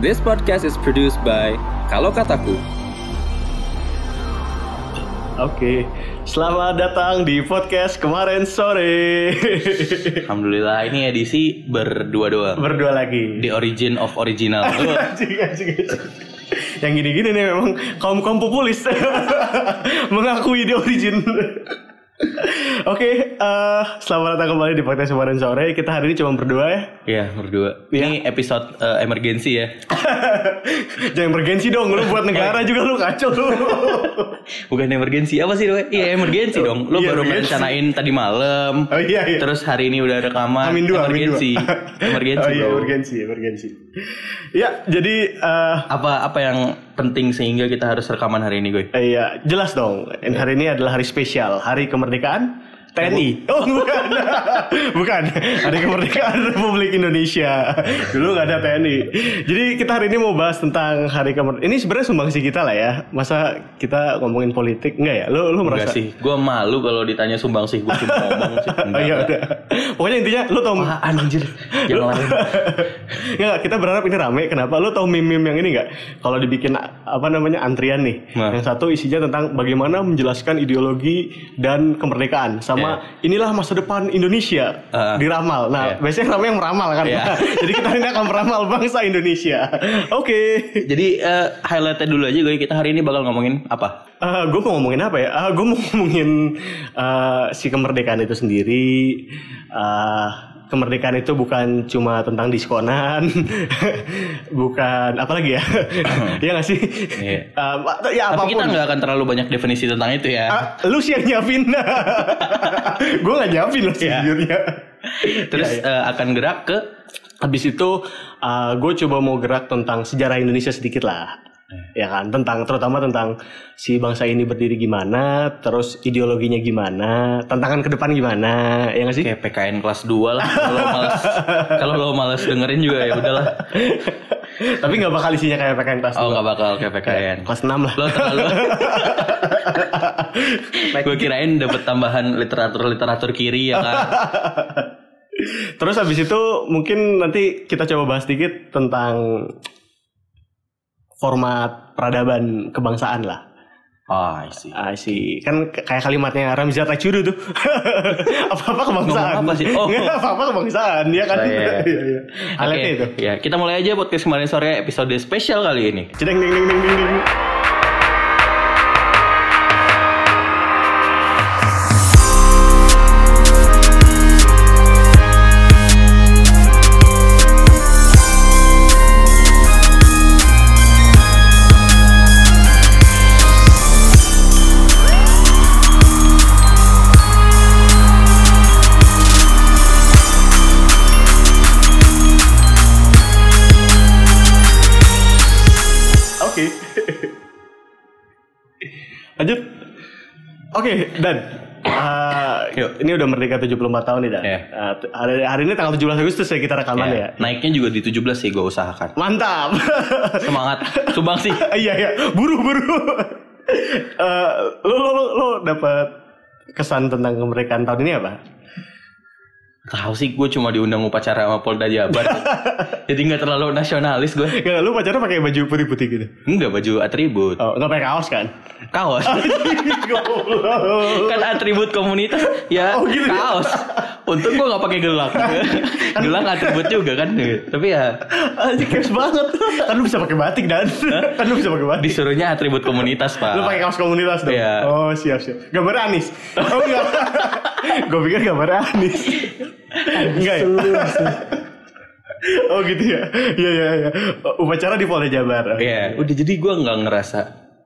This podcast is produced by Kalau Kataku. Oke, selamat datang di podcast kemarin sore. Alhamdulillah ini edisi berdua doang. Berdua lagi. The origin of original. Anjing, anjing, anjing. Yang gini-gini nih memang kaum kaum populis mengakui di origin. Oke, eh, selamat datang kembali di podcast kemarin sore. Kita hari ini cuma berdua ya. Iya berdua. Iya. Ini episode eh, emergency ya. Jangan bergensi dong, lu buat negara juga lu kacau lu. Bukan emergency apa sih Doe? Iya emergency dong. Lu Iya, baru emergency. merencanain tadi malam. Oh iya iya. Terus hari ini udah rekaman. Amin dua, amin dua. emergency. emergency oh iya, bro. emergency, emergency. Ya, jadi eh, Apa apa yang penting sehingga kita harus rekaman hari ini gue? Iya, jelas dong. Hari ini adalah hari spesial, Hari Kemerdekaan TNI. Oh, bukan. bukan. Hari Kemerdekaan Republik Indonesia. Dulu nggak ada TNI. Jadi kita hari ini mau bahas tentang Hari Kemerdekaan. Ini sebenarnya sumbangsi kita lah ya. Masa kita ngomongin politik enggak ya? Lu lu Enggak merasa sih. Gue malu kalau ditanya sumbang sih. Gue cuma ngomong sih. Oh iya udah. Pokoknya intinya lu tau Apaan anjir? Yang lain. Nggak, kita berharap ini rame. Kenapa? Lu tau meme-meme yang ini nggak? Kalau dibikin apa namanya antrian nih. Nah. Yang satu isinya tentang bagaimana menjelaskan ideologi dan kemerdekaan. Sama inilah masa depan Indonesia Ah. diramal. Nah, Iya. biasanya ramai yang meramal kan. Iya. Jadi kita ini akan meramal bangsa Indonesia. Oke. Jadi eh, highlightnya dulu aja gue. Kita hari ini bakal ngomongin apa? gue mau ngomongin apa ya? gue mau ngomongin eh, si kemerdekaan itu sendiri. Eh, kemerdekaan itu bukan cuma tentang diskonan, bukan apa lagi ya? Iya gak sih? Iya. Eh, ya Tapi apa pun. kita nggak akan terlalu banyak definisi tentang itu ya. Ah, lu sih yang nyiapin. gue gak nyiapin loh Iya. sejujurnya. Terus eh, akan gerak ke Habis itu gue coba mau gerak tentang sejarah Indonesia sedikit lah. Ya kan, tentang terutama tentang si bangsa ini berdiri gimana, terus ideologinya gimana, tantangan ke depan gimana, ya nggak sih? kayak PKN kelas 2 lah. Kalau lo males, kalau lo males dengerin juga ya udahlah. Tapi nggak bakal isinya kayak PKN kelas Oh 2. nggak bakal kayak PKN. Kelas 6 lah. Lo terlalu. Gue kirain dapat tambahan literatur literatur kiri ya kan. Terus habis itu mungkin nanti kita coba bahas sedikit tentang format peradaban kebangsaan lah. Oh, I see. Ah sih, kan k- kayak kalimatnya Ramzi Tachuru tuh. apa-apa kebangsaan. Ngomong apa sih? Oh. Nggak, apa-apa kebangsaan, ya kan? Oh, iya. Iya, iya. Oke, itu. Ya, kita mulai aja podcast kemarin sore episode spesial kali ini. Cedeng ding ding ding ding ding. Oke, Dan. Yuk. ini udah merdeka 74 tahun nih, Dan. Iya. Ah, t- hari, hari ini tanggal 17 Agustus ya kita rekaman ya. Ya, Naiknya juga di 17 sih gue usahakan. Mantap. Semangat. Sumbang sih. iya iya, buru buru. Eh, lo lo lo, lo dapat kesan tentang kemerdekaan tahun ini apa? Tahu sih gue cuma diundang upacara sama Polda Jabar. Jadi nggak terlalu nasionalis gue. Nggak, lu pacarnya pakai baju putih-putih gitu. Enggak baju atribut. Oh, nggak pakai kaos kan? Kaos. kan atribut komunitas ya Oh, gitu ya? kaos. Untung gue nggak pakai gelang. gelang atribut juga kan. Tapi ya Anjir kaos banget. Kan lu bisa pakai batik dan. kan lu bisa pakai batik. disuruhnya atribut komunitas pak. Lu pakai kaos komunitas dong. Iya. Oh, siap siap. Gambar Anis. Oh enggak. Gue pikir gambar Anis. enggak ya? oh gitu ya. Iya iya iya. Upacara di Polda Jabar. Iya, udah jadi gue nggak ngerasa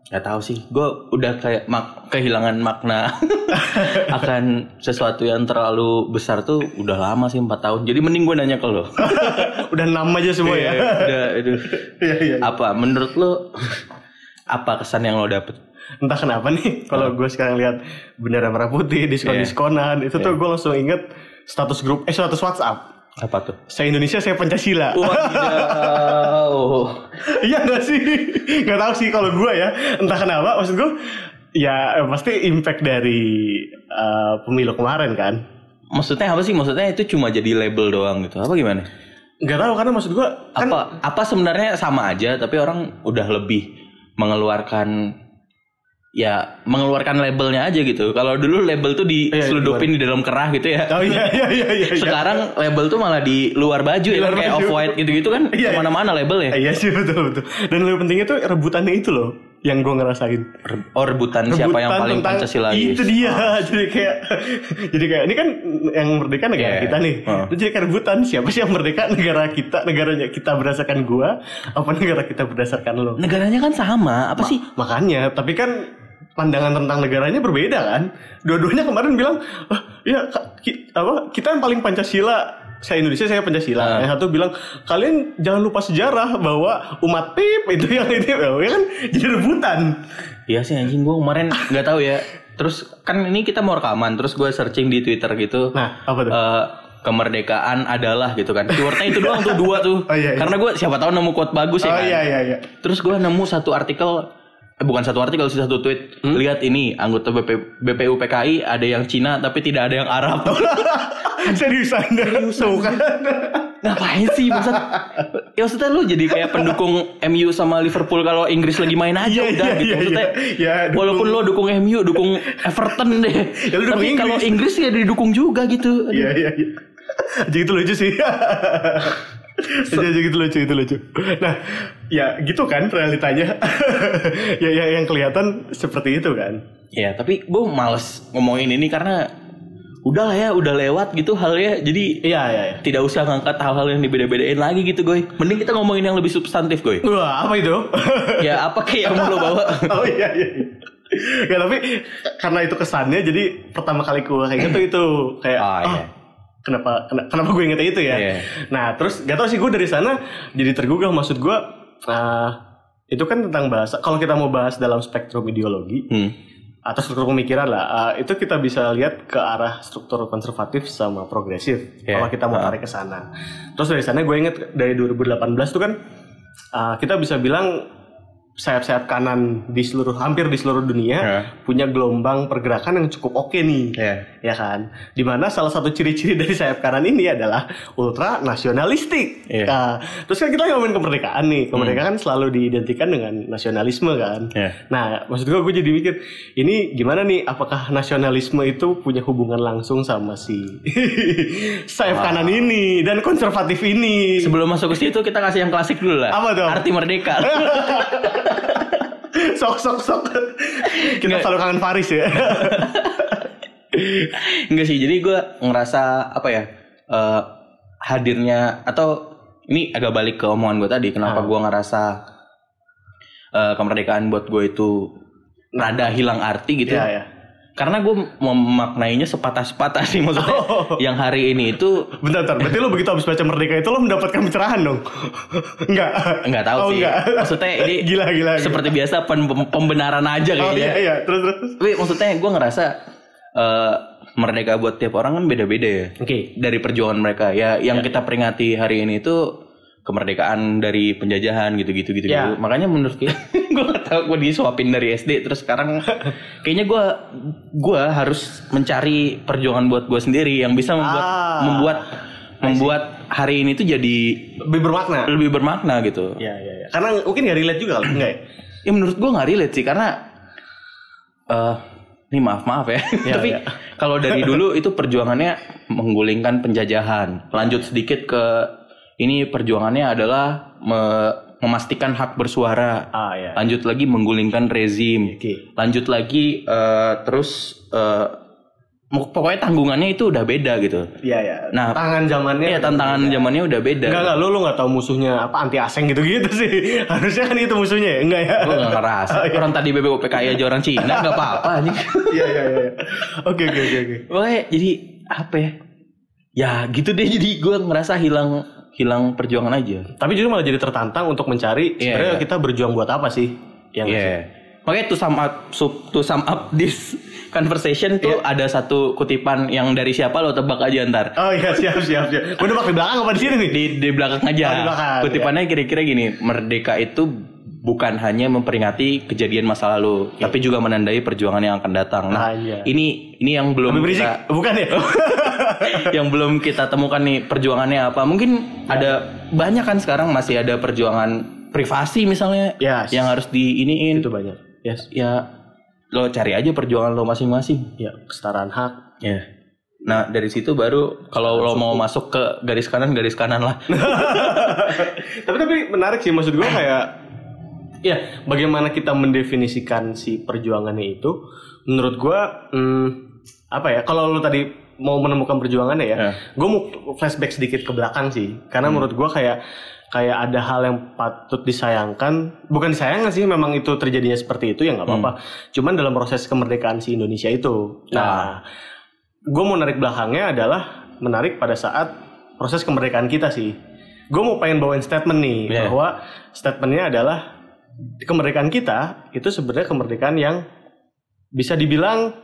nggak tahu sih, gue udah kayak mak kehilangan makna akan sesuatu yang terlalu besar tuh udah lama sih empat tahun. Jadi mending gue nanya ke lo. Udah enam aja semua ya. Iya, udah, aduh. Iya iya. Apa menurut lo apa kesan yang lo dapet? Entah kenapa nih kalau gue sekarang lihat bendera merah putih diskon-diskonan itu tuh gue langsung inget status grup eh status WhatsApp. Apa tuh? Saya Indonesia, saya Pancasila. Wow. Iya gak sih? Gak tahu sih kalau gue ya. Entah kenapa. Maksud gue ya pasti impact dari eh, pemilu kemarin kan. Maksudnya apa sih? Maksudnya itu cuma jadi label doang gitu. Apa gimana? nggak tahu karena maksud gua kan apa apa sebenarnya sama aja tapi orang udah lebih mengeluarkan ya mengeluarkan labelnya aja gitu. Kalau dulu label tuh Iya, diseludupin di dalam kerah gitu ya. oh iya iya iya iya iya. Sekarang label tuh malah di luar baju ya, luar kayak baju. off white gitu-gitu kan Iya, iya. ke mana-mana labelnya. iya sih betul betul dan lebih pentingnya tuh rebutannya itu loh yang gua ngerasain Oh rebutan, siapa yang Rebutan paling Pancasilais. Itu dia. Jadi kayak jadi kayak ini kan yang merdeka negara Iya. kita nih. Oh. Itu jadi kayak rebutan siapa sih yang merdeka negara kita, negaranya kita berdasarkan gua apa negara kita berdasarkan lo. Negaranya kan sama, apa sih? Makanya, tapi kan pandangan tentang negaranya berbeda kan. Dua-duanya kemarin bilang, "Ah, ya ki- apa kita yang paling Pancasila saya Indonesia saya Pancasila. Ah. Yang satu bilang kalian jangan lupa sejarah bahwa umat pip itu yang ini ya kan jadi rebutan. Iya sih anjing gue kemarin nggak tahu ya. Terus kan ini kita mau rekaman, terus gue searching di Twitter gitu. Nah, apa tuh? eh, kemerdekaan adalah gitu kan. Keywordnya itu doang tuh dua tuh. Oh, iya, iya. Karena gue siapa tahu nemu quote bagus ya oh kan. iya iya iya. Terus gue nemu satu artikel bukan satu artikel sih satu tweet. Hmm? Lihat ini anggota BP, BPU PKI ada yang Cina tapi tidak ada yang Arab. Seriusan Tuh kan Ngapain sih maksud? Ya maksudnya lu jadi kayak pendukung MU sama Liverpool kalau Inggris lagi main aja Iya, udah iya, gitu. iya, Maksudnya. Ya, dukung- walaupun lo dukung MU, dukung Everton deh. Ya, lu dukung Tapi kalau Inggris. Ya didukung juga gitu. Iya iya iya Jadi itu lucu sih Jadi gitu lucu itu lucu Nah ya gitu kan realitanya ya, ya yang kelihatan seperti itu kan Ya, tapi gue males ngomongin ini karena udah lah ya, udah lewat gitu halnya. Jadi Iya iya iya tidak usah ngangkat hal-hal yang dibeda-bedain lagi gitu, Goy. Mending kita ngomongin yang lebih substantif, Goy. Wah apa itu? ya apa kayak yang mau lo bawa? oh iya iya Ya tapi karena itu kesannya jadi pertama kali gue kayak gitu itu kayak Ah, ah, iya. Kenapa kena- kenapa gue inget itu ya Iya. nah terus gak tau sih gue dari sana jadi tergugah maksud gue ah, itu kan tentang bahasa kalau kita mau bahas dalam spektrum ideologi Hmm. atau struktur pemikiran lah ah, itu kita bisa lihat ke arah struktur konservatif sama progresif Iya. kalau kita mau Ah. tarik ke sana terus dari sana gue inget dari 2018 tuh kan ah, kita bisa bilang sayap-sayap kanan di seluruh hampir di seluruh dunia Ya. punya gelombang pergerakan yang cukup oke nih Ya. ya kan di mana salah satu ciri-ciri dari sayap kanan ini adalah ultra nasionalistik Iya. Nah, terus kan kita ngomongin kemerdekaan nih kemerdekaan selalu diidentikan dengan nasionalisme kan Ya. nah maksud gue gue jadi mikir ini gimana nih apakah nasionalisme itu punya hubungan langsung sama si sayap kanan ini dan konservatif ini Sebelum masuk ke situ kita kasih yang klasik dulu lah. Apa tuh? Arti merdeka. sok sok sok kita Nggak. selalu kangen Faris ya Enggak sih, jadi gue ngerasa apa ya eh, hadirnya atau ini agak balik ke omongan gue tadi, kenapa Ah. gue ngerasa eh, kemerdekaan buat gue itu rada hilang arti gitu. ya ya Karena gue memaknainya sepatah-sepatah sih maksudnya. Oh. Yang hari ini itu Bentar, bentar. Berarti lo begitu habis baca Merdeka itu lo mendapatkan pencerahan dong? enggak. nggak tahu oh, sih. Enggak. Maksudnya ini gila, gila, gila. seperti biasa pen- pem- pembenaran aja Oh kayaknya. iya, iya. Terus, terus. Tapi maksudnya gue ngerasa eh, merdeka buat tiap orang kan beda-beda ya. Oke. Dari perjuangan mereka. Ya yang kita peringati hari ini itu kemerdekaan dari penjajahan gitu-gitu gitu. Ya. Makanya menurut gue gue gak tau gue disuapin dari SD terus sekarang kayaknya gue gue harus mencari perjuangan buat gue sendiri yang bisa membuat Ah. membuat membuat hari ini tuh jadi Lebih bermakna. lebih bermakna gitu. Iya, iya, iya. Karena mungkin gak relate juga. Enggak ya? Ya menurut gua nggak relate sih karena eh ini maaf maaf ya. Ya, Tapi ya. kalau dari dulu itu perjuangannya menggulingkan penjajahan. Lanjut sedikit ke ini perjuangannya adalah me- memastikan hak bersuara. Ah, iya. Lanjut lagi menggulingkan rezim. Oke. Lanjut lagi eh, terus mau- pokoknya tanggungannya itu udah beda gitu. Iya, iya. Nah, tantangan zamannya. Iya tantangan zamannya udah beda. Enggak, enggak. Lo, lo gak tahu musuhnya apa anti asing gitu-gitu sih. Harusnya kan itu musuhnya ya? Enggak ya? Gue gak ngerasa. Oh, iya. Orang tadi BBU PKI aja orang Cina nggak apa-apa anjing. Iya, iya, iya. Oke, oke, oke, oke. Wah, jadi apa ya? Ya gitu deh jadi gue ngerasa hilang hilang perjuangan aja. Tapi justru malah jadi tertantang untuk mencari Iya, sebenarnya iya. kita berjuang buat apa sih? Yang Iya. Makanya to sum up sub- to sum up this conversation tuh Iya. ada satu kutipan yang dari siapa lo tebak aja ntar. Oh iya siap siap siap. Gue udah pakai belakang apa di sini nih? Di di belakang aja. Oh, di belakang, Kutipannya kira-kira gini, merdeka itu bukan hanya memperingati kejadian masa lalu, tapi juga menandai perjuangan yang akan datang. Nah, Ah, iya. ini ini yang belum kita Bukan ya? yang belum kita temukan nih perjuangannya apa. Mungkin ada banyak kan sekarang masih ada perjuangan privasi misalnya Yes. yang harus diiniin. Itu banyak. Yes. Ya lo cari aja perjuangan lo masing-masing. Ya, kesetaraan hak. Ya. Nah dari situ baru kalau lo mau masuk ke garis kanan garis kanan lah. tapi tapi menarik sih maksud gue kayak ya bagaimana kita mendefinisikan si perjuangannya itu? Menurut gue hmm, apa ya kalau lu tadi mau menemukan perjuangannya ya Ya. gue mau flashback sedikit ke belakang sih. Karena menurut gue kayak kayak ada hal yang patut disayangkan. Bukan disayangkan sih memang itu terjadinya seperti itu ya nggak apa-apa. Cuman dalam proses kemerdekaan si Indonesia itu. Nah gue mau narik belakangnya adalah menarik pada saat proses kemerdekaan kita sih. Gue mau pengen bawain statement nih Yeah. bahwa statementnya adalah kemerdekaan kita itu sebenarnya kemerdekaan yang bisa dibilang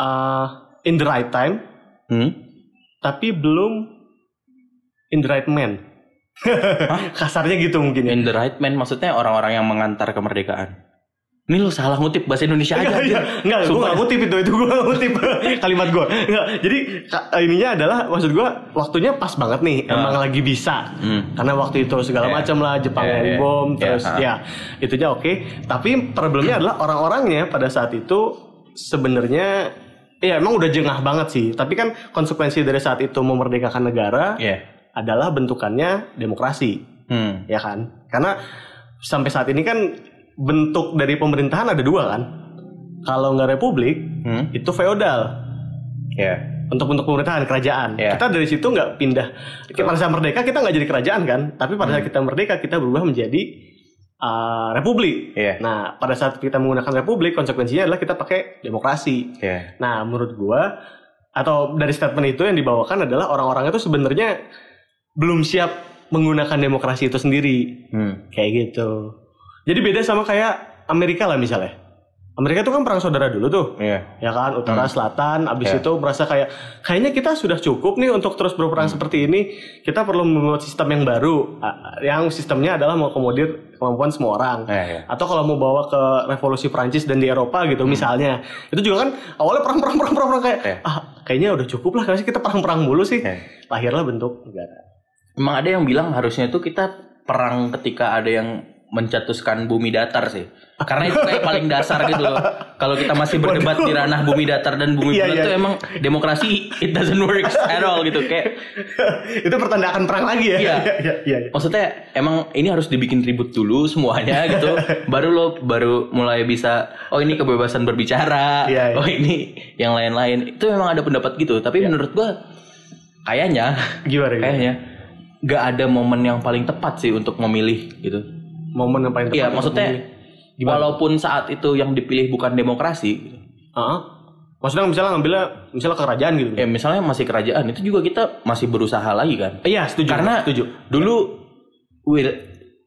uh, in the right time, Hmm? tapi belum in the right man. Kasarnya gitu mungkin ya. In the right man maksudnya orang-orang yang mengantar kemerdekaan. Ini lo salah ngutip bahasa Indonesia aja. Enggak, anjir. enggak, gue Sumpah. gak ngutip itu, itu gue ngutip kalimat gue. Enggak, jadi ininya adalah maksud gue waktunya pas banget nih, emang lagi bisa. Hmm. Karena waktu itu segala Iya. macam lah, Jepang yang iya. bom, Iya, terus ha. ya itunya oke. Tapi problemnya adalah orang-orangnya pada saat itu sebenarnya ya emang udah jengah banget sih. Tapi kan konsekuensi dari saat itu memerdekakan negara Iya. adalah bentukannya demokrasi Hmm. ya kan? Karena sampai saat ini kan bentuk dari pemerintahan ada dua kan. Kalau nggak republik Hmm. itu feodal Iya. untuk bentuk pemerintahan kerajaan. Iya. Kita dari situ nggak pindah. Pada saat merdeka kita nggak jadi kerajaan kan, tapi pada saat kita merdeka kita berubah menjadi uh, republik. Iya. Nah pada saat kita menggunakan republik konsekuensinya adalah kita pakai demokrasi. Iya. Nah, menurut gua atau dari statement itu yang dibawakan adalah orang-orang itu sebenarnya belum siap menggunakan demokrasi itu sendiri. Hmm. Kayak gitu. Jadi beda sama kayak Amerika lah misalnya. Amerika itu kan perang saudara dulu tuh. Iya. Ya kan, utara selatan, abis Ya. itu merasa kayak kayaknya kita sudah cukup nih untuk terus berperang seperti ini. Kita perlu membuat sistem yang baru, yang sistemnya adalah mengakomodir kemampuan semua orang Iya, iya. atau kalau mau bawa ke revolusi Prancis dan di Eropa gitu misalnya itu juga kan awalnya perang perang perang perang, perang kayak Iya. ah kayaknya udah cukup lah kasih kita perang perang mulu sih Iya. lahirlah bentuk negara Emang ada yang bilang harusnya itu kita perang ketika ada yang mencetuskan bumi datar sih. Karena itu kayak paling dasar gitu loh. Kalau kita masih berdebat di ranah bumi datar dan bumi Iya, bulat iya. tuh emang demokrasi it doesn't work at all gitu. Kayak itu pertanda akan perang lagi ya Iya. iya iya, iya. maksudnya emang ini harus dibikin ribut dulu semuanya gitu. baru lo baru mulai bisa oh ini kebebasan berbicara. Iya, iya. Oh ini yang lain-lain. Itu memang ada pendapat gitu. Tapi menurut gua kayaknya gimana gimana? kayaknya nggak ada momen yang paling tepat sih untuk memilih gitu. Momen yang paling tepat Iya, maksudnya. Gimana? walaupun saat itu yang dipilih bukan demokrasi. Heeh. maksudnya misalnya ngambilnya misalnya kerajaan gitu ya misalnya masih kerajaan itu juga kita masih berusaha lagi kan. iya setuju Karena setuju dulu Will,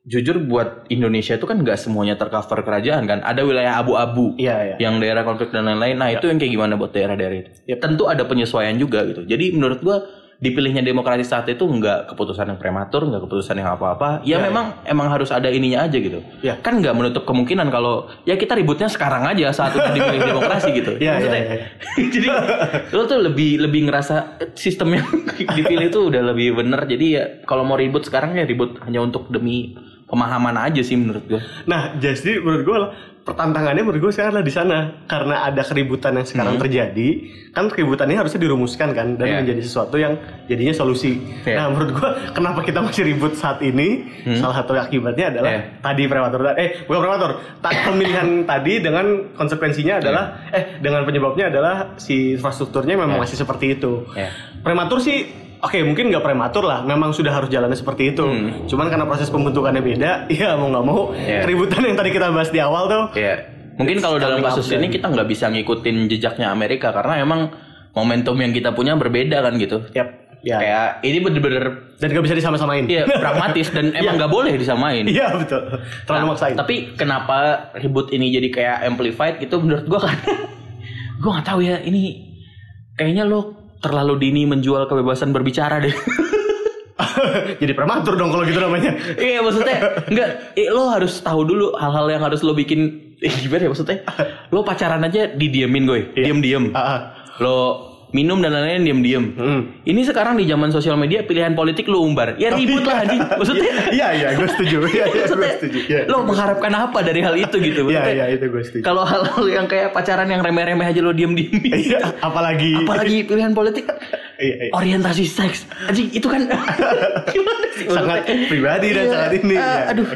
jujur buat Indonesia itu kan nggak semuanya tercover kerajaan kan. Ada wilayah abu-abu iya iya yang daerah konflik dan lain-lain. Nah, itu yang kayak gimana buat daerah-daerah itu? Yap. Tentu ada penyesuaian juga gitu. Jadi menurut gua dipilihnya demokrasi saat itu nggak keputusan yang prematur, nggak keputusan yang apa-apa. Ya, Ya, memang emang harus ada ininya aja gitu. Ya. Kan nggak menutup kemungkinan kalau ya kita ributnya sekarang aja saat udah dipilih demokrasi gitu. Maksudnya, iya, iya. jadi lo tuh lebih lebih ngerasa sistem yang dipilih itu udah lebih bener. Jadi ya kalau mau ribut sekarang ya ribut hanya untuk demi pemahaman aja sih menurut gua. Nah, jadi menurut gue lah pertantangannya menurut gue sekarang adalah di sana karena ada keributan yang sekarang terjadi, kan keributannya harusnya dirumuskan kan dan Hmm. Iya. menjadi sesuatu yang jadinya solusi. Iya. Nah, menurut gue kenapa kita masih ribut saat ini? Salah satu akibatnya adalah Iya. tadi prematur eh bukan prematur, tak pemilihan tadi dengan konsekuensinya adalah eh dengan penyebabnya adalah si infrastrukturnya memang Iya. masih seperti itu. Iya. Prematur sih Oke mungkin nggak prematur lah, memang sudah harus jalannya seperti itu. Hmm. Cuman karena proses pembentukannya beda, ya mau nggak mau Iya. keributan yang tadi kita bahas di awal tuh. Iya. Mungkin kalau dalam kasus up ini kita nggak bisa ngikutin jejaknya Amerika karena emang momentum yang kita punya berbeda kan gitu. Yap, ya. Kayak ini bener-bener Dan nggak bisa disama-samain. iya pragmatis dan emang nggak boleh disamain. Iya betul. Terlalu Nah, maksain. Tapi kenapa ribut ini jadi kayak amplified gitu menurut gua kan gua nggak tahu ya ini kayaknya lo terlalu dini menjual kebebasan berbicara deh. Jadi prematur dong kalau gitu namanya. Iya maksudnya enggak eh, lo harus tahu dulu hal-hal yang harus lo bikin eh, gimana ya maksudnya lo pacaran aja didiemin gue Iya. diem-diem Ah, ah. lo minum dan lain-lain diem-diem Hmm. ini sekarang di zaman sosial media pilihan politik lo umbar ya ribut lah anjing maksudnya Iya iya gue setuju. Iya iya gue setuju. Iya. lo mengharapkan apa dari hal itu gitu Iya iya itu gue setuju. kalau hal-hal yang kayak pacaran yang remeh-remeh aja lo diem-diem Iya apalagi apalagi pilihan politik Iya, iya. orientasi seks anjing itu kan gimana sih sangat pribadi dan Iya, sangat ini. ah, Iya. aduh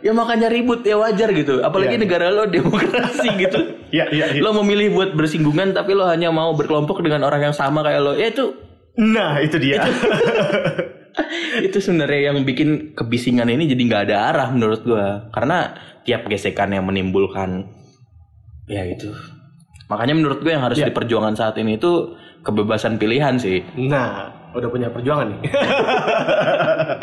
ya makanya ribut ya wajar gitu apalagi Iya. negara lo demokrasi gitu Iya iya. iya. lo memilih buat bersinggungan tapi lo hanya mau berkelompok dengan orang yang sama kayak lo ya itu Nah itu dia. itu sebenarnya yang bikin kebisingan ini jadi nggak ada arah menurut gua karena tiap gesekan yang menimbulkan ya itu makanya menurut gue yang harus Iya. diperjuangkan saat ini itu kebebasan pilihan sih Nah, udah punya perjuangan nih.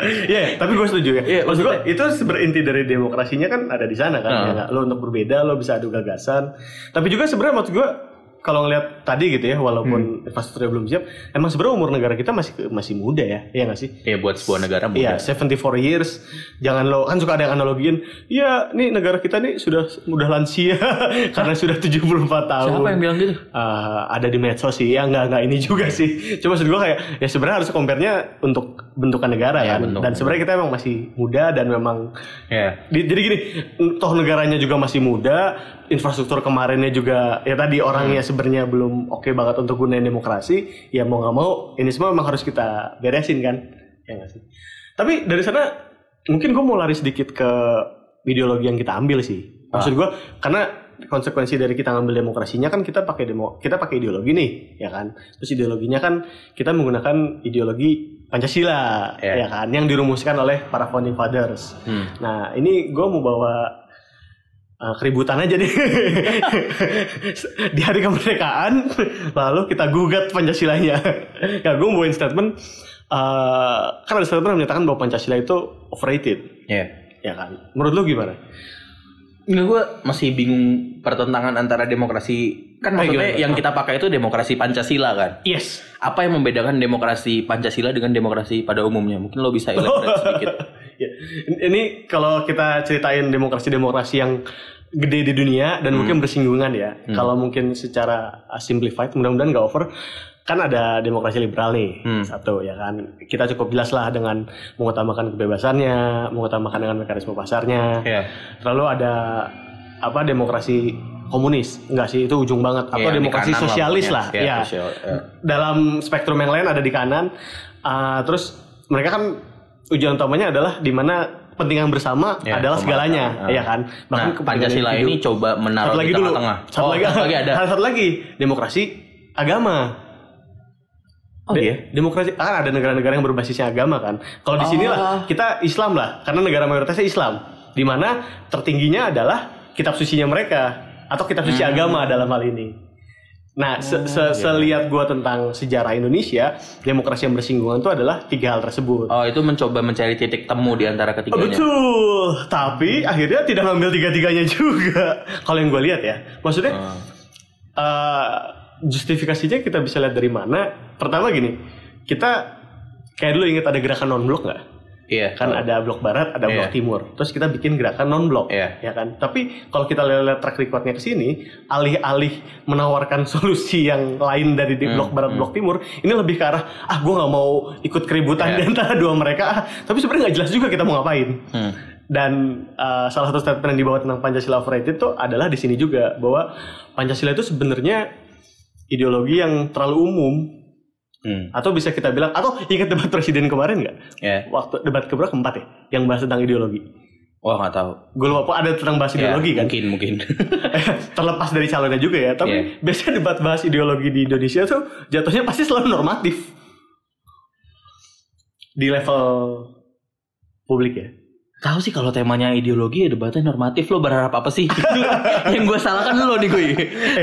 Iya, tapi gue setuju ya. Iya, Maksud gue itu berinti dari demokrasinya kan ada di sana kan. Nah. ya? Lo untuk berbeda, lo bisa adu gagasan. Tapi juga sebenarnya maksud gue kalau ngeliat tadi gitu ya, walaupun infrastrukturnya belum siap, emang sebenarnya umur negara kita masih masih muda ya, iya nggak sih? ya buat sebuah negara Iya, muda 74 years. Jangan lo kan suka ada yang analogiin, ya nih negara kita nih sudah udah lansia karena sudah 74 tahun. siapa yang bilang gitu Eh, ada di medsos sih ya nggak nggak ini juga sih cuma maksud gue kayak ya sebenarnya harus compare-nya untuk bentukan negara Ya, kan bentuk. dan sebenarnya kita emang masih muda dan memang ya di- jadi gini toh negaranya juga masih muda infrastruktur kemarinnya juga ya tadi orangnya Hmm. sebenarnya belum oke banget untuk gunain demokrasi ya mau nggak mau ini semua memang harus kita beresin kan ya nggak sih tapi dari sana mungkin gue mau lari sedikit ke ideologi yang kita ambil sih maksud gue karena konsekuensi dari kita ngambil demokrasinya kan kita pakai demo kita pakai ideologi nih ya kan terus ideologinya kan kita menggunakan ideologi Pancasila Ya. ya kan yang dirumuskan oleh para founding fathers Hmm. Nah, ini gue mau bawa uh, keributan aja nih. Di hari kemerdekaan, lalu kita gugat Pancasilanya. ya, gue mau bawain statement. uh, kan ada statement yang menyatakan bahwa Pancasila itu overrated. ya Ya kan? Menurut lu gimana? Enggak gue masih bingung pertentangan antara demokrasi kan Eh, maksudnya gimana? yang kita pakai itu demokrasi Pancasila kan. Yes. Apa yang membedakan demokrasi Pancasila dengan demokrasi pada umumnya? Mungkin lo bisa elaborate sedikit. Ya. Ini kalau kita ceritain demokrasi-demokrasi yang gede di dunia dan mungkin bersinggungan ya. Kalau mungkin secara simplified, mudah-mudahan nggak over. Kan ada demokrasi liberal nih, Hmm. satu ya kan. Kita cukup jelas lah dengan mengutamakan kebebasannya, mengutamakan dengan mekanisme pasarnya. Ya. Lalu ada apa demokrasi komunis? Enggak sih, itu ujung banget. Atau Iya, di demokrasi sosialis pokoknya. lah, Ya, sosial, ya. dalam spektrum yang lain ada di kanan. Uh, terus mereka kan tujuan utamanya adalah di mana kepentingan bersama Ya, adalah segalanya, ya kan? Nah, kepentingan Pancasila individu. ini coba menaruh satu di lagi dulu, tengah-tengah. satu Oh, lagi, satu lagi ada. satu lagi demokrasi agama. Oh De- iya. Demokrasi kan ada negara-negara yang berbasisnya agama kan. Kalau di sini Oh. lah kita Islam lah, karena negara mayoritasnya Islam. Di mana tertingginya adalah kitab sucinya mereka atau kitab suci Hmm. agama dalam hal ini. Nah, se Oh, se iya. selihat gua tentang sejarah Indonesia, demokrasi yang bersinggungan itu adalah tiga hal tersebut. Oh itu mencoba mencari titik temu di antara Oh, ketiganya. betul, tapi akhirnya tidak ngambil tiga-tiganya juga. Kalau yang gue lihat ya, maksudnya Oh. eh, justifikasinya kita bisa lihat dari mana. Pertama gini, kita kayak dulu ingat ada gerakan non blok nggak? Iya. Kan ada blok barat, ada blok Iya. timur. Terus kita bikin gerakan non blok, Iya. ya kan? Tapi kalau kita lihat track recordnya ke sini, alih-alih menawarkan solusi yang lain dari di Hmm, blok barat, blok timur, ini lebih ke arah ah gue nggak mau ikut keributan Iya. di antara dua mereka. Ah, Tapi sebenarnya nggak jelas juga kita mau ngapain. Hmm. Dan uh, salah satu statement yang dibawa tentang Pancasila overrated itu adalah di sini juga bahwa Pancasila itu sebenarnya ideologi yang terlalu umum Hmm. atau bisa kita bilang atau ingat debat presiden kemarin nggak? Ya. Waktu debat keberapa keempat ya yang bahas tentang ideologi. Wah nggak tahu. Gue lupa ada tentang bahas Ya, ideologi kan. Mungkin mungkin. Terlepas dari calonnya juga ya, tapi Iya. biasanya debat bahas ideologi di Indonesia tuh jatuhnya pasti selalu normatif di level publik ya. Tahu sih kalau temanya ideologi ya debatnya normatif lo berharap apa sih? yang gue salahkan lo nih gue.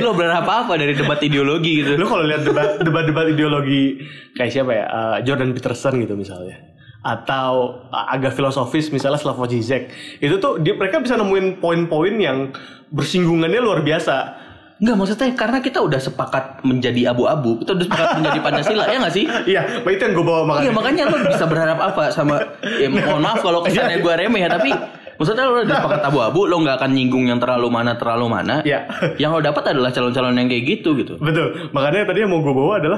Lo berharap apa dari debat ideologi gitu? Lu kalau lihat debat debat-debat ideologi kayak siapa ya? Uh, Jordan Peterson gitu misalnya. Atau uh, agak filosofis misalnya Slavoj Zizek. Itu tuh dia, mereka bisa nemuin poin-poin yang bersinggungannya luar biasa Enggak maksudnya karena kita udah sepakat menjadi abu-abu, kita udah sepakat menjadi Pancasila ya nggak sih? Iya, itu yang gue bawa makanya. Iya makanya lo bisa berharap apa sama ya mohon maaf kalau kesannya gue remeh ya tapi maksudnya lo udah sepakat abu-abu lo nggak akan nyinggung yang terlalu mana terlalu mana. Iya. Yang lo dapat adalah calon-calon yang kayak gitu gitu. Betul. Makanya tadi yang mau gue bawa adalah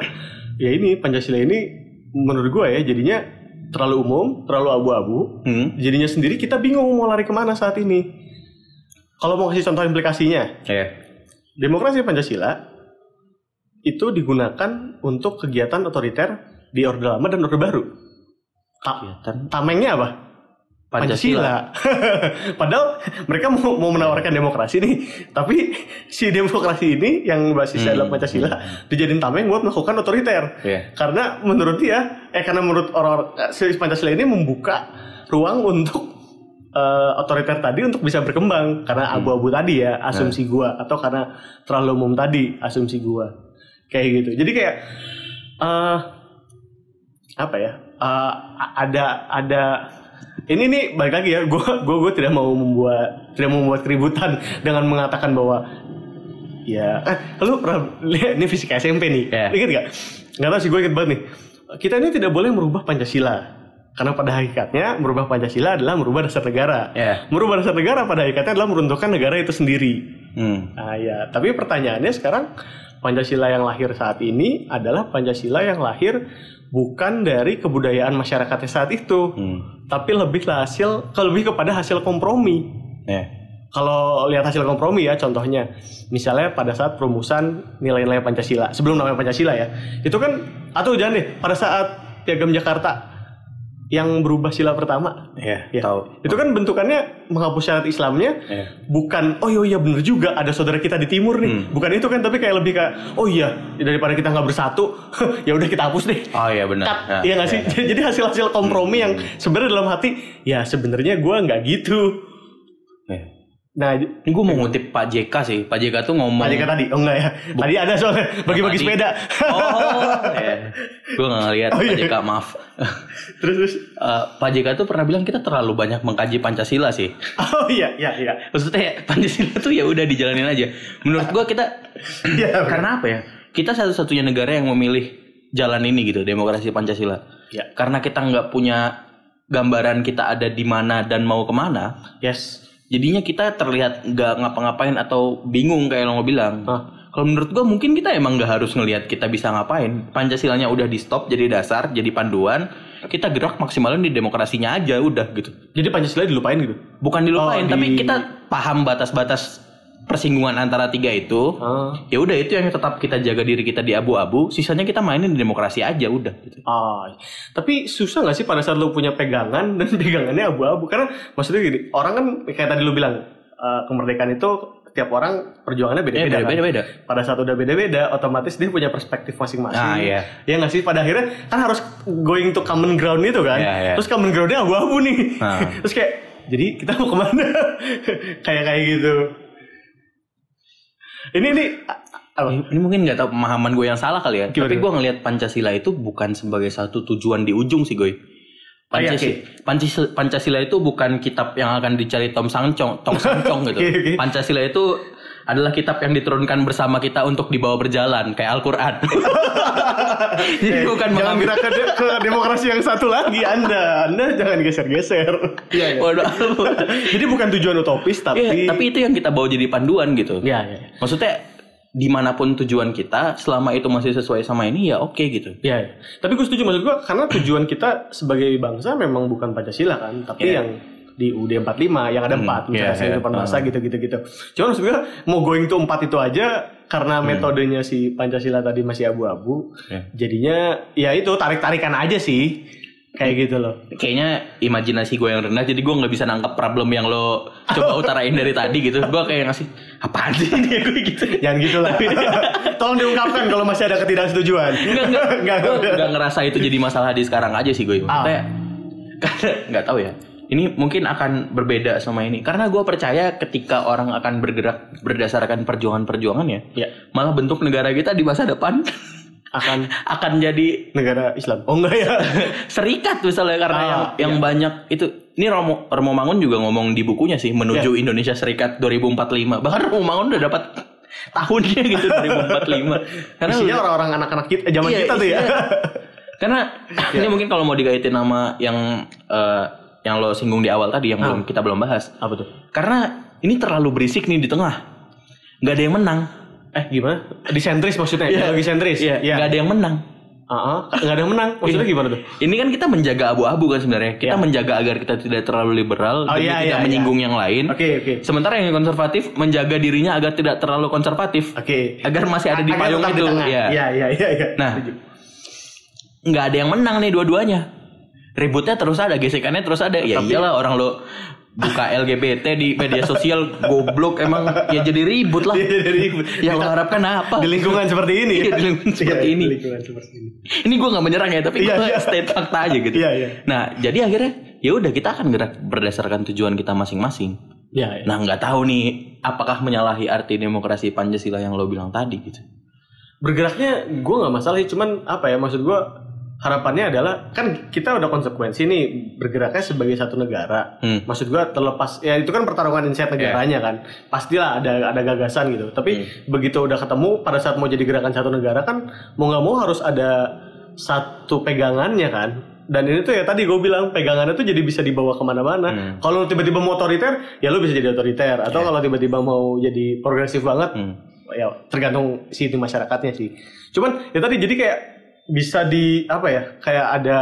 ya ini Pancasila ini menurut gue ya jadinya terlalu umum, terlalu abu-abu. Hmm. Jadinya sendiri kita bingung mau lari ke mana saat ini. Kalau mau kasih contoh implikasinya, Iya. Demokrasi Pancasila itu digunakan untuk kegiatan otoriter di Orde Lama dan Orde Baru. Ta- Kegiatan tamengnya apa? Pancasila. Padahal mereka mau, mau menawarkan demokrasi nih, tapi si demokrasi ini yang basisnya Hmm. adalah Pancasila dijadiin tameng buat melakukan otoriter. Iya. Karena menurut dia, eh karena menurut orang eh, si Pancasila ini membuka ruang untuk eh, otoriter tadi untuk bisa berkembang karena abu-abu tadi ya asumsi gua atau karena terlalu umum tadi asumsi gua kayak gitu. Jadi kayak eh apa ya? eh, ada ada ini nih balik lagi ya, gue gue gue tidak mau membuat tidak mau membuat keributan dengan mengatakan bahwa ya, eh, lu pernah lihat ini fisika SMP nih, Iya. inget gak? Nggak tahu sih gue inget banget nih. Kita ini tidak boleh merubah Pancasila karena pada hakikatnya merubah Pancasila adalah merubah dasar negara. Iya. Merubah dasar negara pada hakikatnya adalah meruntuhkan negara itu sendiri. Hmm. Nah ya, tapi pertanyaannya sekarang Pancasila yang lahir saat ini adalah Pancasila yang lahir bukan dari kebudayaan masyarakatnya saat itu, Hmm. tapi lebih hasil, lebih kepada hasil kompromi. Iya. Kalau lihat hasil kompromi ya, contohnya, misalnya pada saat perumusan nilai-nilai Pancasila, sebelum namanya Pancasila ya, itu kan, atau jangan deh, pada saat Piagam Jakarta yang berubah sila pertama, Iya. ya, Tahu. itu kan bentukannya menghapus syarat Islamnya, Iya. bukan oh iya iya bener juga ada saudara kita di timur nih Hmm. bukan itu kan tapi kayak lebih kayak oh iya daripada kita nggak bersatu ya udah kita hapus deh Oh iya benar. Cut. Nah, iya nggak sih jadi hasil hasil kompromi yang sebenarnya dalam hati ya sebenarnya gue nggak gitu. Nah Ini gue mau ngutip Pak JK sih. Pak JK tuh ngomong. Pak JK tadi oh enggak ya tadi ada soalnya bagi-bagi sepeda Oh, iya. Gue gak ngeliat Oh, Pak iya. JK, maaf. terus terus Eh, Pak JK tuh pernah bilang kita terlalu banyak mengkaji Pancasila sih. oh iya iya iya Maksudnya Pancasila tuh ya udah dijalanin aja. Menurut gua kita Iya, karena apa ya? Kita satu-satunya negara yang memilih jalan ini gitu, demokrasi Pancasila. Ya. Karena kita nggak punya gambaran kita ada di mana dan mau ke mana, yes jadinya kita terlihat nggak ngapa-ngapain atau bingung kayak lo mau bilang. Hah. Kalau menurut gua mungkin kita emang nggak harus ngelihat kita bisa ngapain. Pancasilanya udah di stop jadi dasar, jadi panduan. Kita gerak maksimalin di demokrasinya aja udah gitu. jadi Pancasila dilupain gitu Bukan dilupain, Oh, tapi di- kita paham batas-batas persinggungan antara tiga itu. Ah. Ya udah itu yang tetap kita jaga diri kita di abu-abu. Sisanya kita mainin di demokrasi aja udah. Gitu. Ah, tapi susah nggak sih pada saat lu punya pegangan dan pegangannya abu-abu? Karena maksudnya gini, orang kan kayak tadi lu bilang eh, kemerdekaan itu tiap orang perjuangannya Ya, beda-beda. kan? beda-beda. Pada saat udah beda-beda, otomatis dia punya perspektif masing-masing. Ah, iya. Ya nggak sih? Pada akhirnya kan harus going to common ground itu kan. Iya, iya. Terus common groundnya abu-abu nih. Ah. Terus kayak, jadi kita mau ke mana? kayak kayak gitu. Ini nih apa? Ini mungkin nggak tahu pemahaman gue yang salah kali ya. Gimana? Tapi gue ngelihat Pancasila itu bukan sebagai satu tujuan di ujung sih gue. Pancasila, Pancasila, Pancasila itu bukan kitab yang akan dicari Tom Sangcong, Tong Sangcong gitu. Pancasila itu adalah kitab yang diturunkan bersama kita untuk dibawa berjalan kayak Al-Qur'an. Jadi Eh, bukan jangan mengambil ke, de- ke demokrasi yang satu lagi Anda. Anda jangan geser-geser. Iya, iya. Waduh. Jadi bukan tujuan utopis tapi Iya, tapi itu yang kita bawa jadi panduan gitu. Iya, iya. Maksudnya di mana pun tujuan kita, selama itu masih sesuai sama ini ya oke gitu. Iya, iya. Tapi gue setuju maksud gue karena tujuan kita sebagai bangsa memang bukan Pancasila kan, tapi Iya. yang di UUD 45 yang ada Hmm, empat misalnya iya, iya. kehidupan masa gitu-gitu gitu. Cuma maksud gue mau going to empat itu aja karena metodenya si Pancasila tadi masih abu-abu. Iya. Jadinya ya itu tarik-tarikan aja sih. Kayak gitu loh. Kayaknya imajinasi gue yang rendah, jadi gue nggak bisa nangkap problem yang lo coba utarain dari tadi gitu. Gue kayak ngasih apaan sih dia gue gitu. Jangan gitu lah. Tolong diungkapkan kalau masih ada ketidaksetujuan. Enggak, enggak, Enggak, ngerasa itu jadi masalah di sekarang aja sih gue. Maksudnya, karena nggak tahu ya. Ini mungkin akan berbeda sama ini. Karena gue percaya ketika orang akan bergerak berdasarkan perjuangan-perjuangannya, Ya, malah bentuk negara kita di masa depan akan akan jadi negara Islam. Oh enggak ya? serikat misalnya karena Ah, yang yang banyak itu ini Romo Romo Mangun juga ngomong di bukunya sih menuju Indonesia Serikat 2045 bahkan Romo Mangun udah dapat tahunnya gitu 2045. Karena Isinya orang-orang anak-anak kita, zaman Iya, kita tuh ya. isinya. Karena ini mungkin kalau mau dikaitin sama yang eh, yang lo singgung di awal tadi yang belum kita belum bahas. Apa tuh? Karena ini terlalu berisik nih di tengah. Nggak ada yang menang. Eh gimana? Disentris maksudnya? Iya. Ideologi sentris? Iya, nggak ada yang menang. Heeh, nggak ada yang menang. Maksudnya gimana tuh? Ini kan kita menjaga abu-abu kan sebenarnya. Kita Iya. menjaga agar kita tidak terlalu liberal Oh, demi iya, tidak iya, menyinggung yang lain. Oke, oke. Sementara yang konservatif menjaga dirinya agar tidak terlalu konservatif. Oke. Agar masih ada di payung itu. Iya. Iya, iya, iya, iya. Nah, nggak ada yang menang nih dua-duanya. Ributnya terus ada, gesekannya terus ada. Ya iyalah orang lo buka LGBT di media sosial goblok emang ya jadi ribut lah. Iya, jadi ribut. Yang lo harapkan apa? di lingkungan seperti ini. Iya, di lingkungan seperti Iya, ini. Di lingkungan seperti ini. Ini gue nggak menyerang ya, tapi Iya, gue iya. state fakta aja gitu. Iya, iya. Nah, jadi akhirnya ya udah kita akan gerak berdasarkan tujuan kita masing-masing. Iya, iya. Nah, nggak tahu nih apakah menyalahi arti demokrasi Pancasila yang lo bilang tadi gitu. bergeraknya gue nggak masalah sih cuman apa ya maksud gue harapannya adalah kan kita udah konsekuensi nih bergeraknya sebagai satu negara. Hmm. maksud gue terlepas ya itu kan pertarungan insight negaranya kan. Pastilah ada ada gagasan gitu. Tapi begitu udah ketemu pada saat mau jadi gerakan satu negara kan mau nggak mau harus ada satu pegangannya kan. Dan ini tuh ya tadi gue bilang pegangannya tuh jadi bisa dibawa ke mana-mana. Hmm. kalau tiba-tiba mau otoriter ya lu bisa jadi otoriter. Atau kalau tiba-tiba mau jadi progresif banget Hmm. ya tergantung si itu masyarakatnya sih. Cuman ya tadi jadi kayak bisa di apa ya kayak ada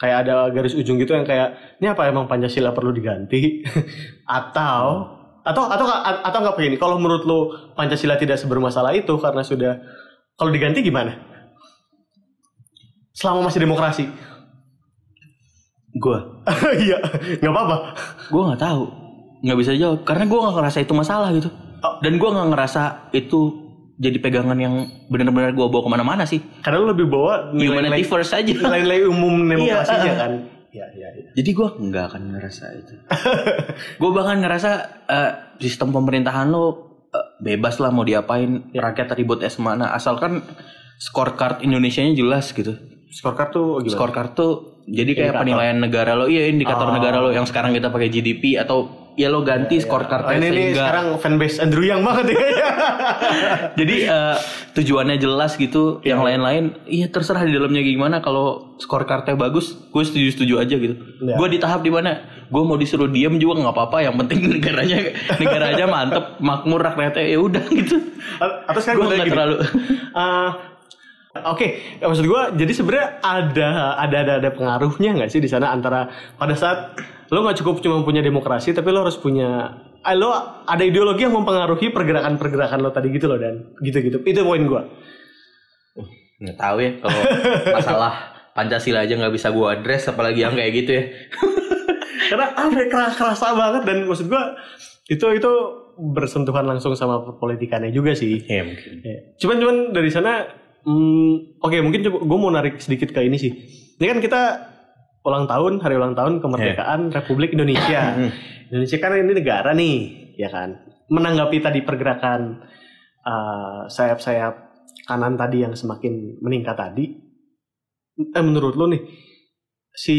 kayak ada garis ujung gitu yang kayak ini apa emang Pancasila perlu diganti atau atau atau atau nggak begini kalau menurut lo Pancasila tidak sebermasalah itu karena sudah kalau diganti gimana? Selama masih demokrasi. Gue, Iya, nggak apa-apa. gue nggak tahu, nggak bisa jawab karena gue nggak ngerasa itu masalah gitu. Oh. Dan gue nggak ngerasa itu jadi pegangan yang benar-benar gue bawa ke mana-mana sih. Karena lo lebih bawa Humanity first aja. nilai-nilai umum demokrasinya Iya, kan. Iya, iya, iya. Jadi gue nggak akan ngerasa itu. gue bahkan ngerasa eh, sistem pemerintahan lo eh, bebas lah mau diapain, rakyat ribut es mana, asalkan scorecard Indonesia-nya jelas gitu. Scorecard tuh gimana? Scorecard tuh jadi kayak Indikator. penilaian negara lo, iya indikator Oh. negara lo yang sekarang kita pakai GDP atau ya lo ganti Oh, scorecardnya ini nih sehingga sekarang fanbase Andrew Yang banget ya. jadi eh, tujuannya jelas gitu. Yang lain-lain, iya terserah di dalamnya gimana. Kalau scorecardnya bagus, gue setuju-setuju aja gitu. Iya. Gue di tahap di mana gue mau disuruh diem juga nggak apa-apa. Yang penting negaranya negaranya mantep, makmur rakyatnya ya udah gitu. Atau sekarang Gue nggak terlalu. Eh, Oke, maksud gue jadi sebenarnya ada ada ada ada pengaruhnya nggak sih di sana antara pada saat lo nggak cukup cuma punya demokrasi tapi lo harus punya eh, lo ada ideologi yang mempengaruhi pergerakan-pergerakan lo tadi gitu loh dan gitu-gitu itu poin gue Nggak tahu ya kalau masalah Pancasila aja nggak bisa gue address, apalagi yang kayak gitu ya. karena apa ya, keras kerasa banget dan maksud gue itu itu bersentuhan langsung sama politikannya juga sih Iya mungkin. Ya. Cuman cuman dari sana, hmm, oke mungkin coba gue mau narik sedikit ke ini sih. Ini kan kita ulang tahun, hari ulang tahun kemerdekaan Republik Indonesia. Indonesia kan ini negara nih, ya kan. Menanggapi tadi pergerakan uh, sayap-sayap kanan tadi yang semakin meningkat tadi, eh menurut lo nih si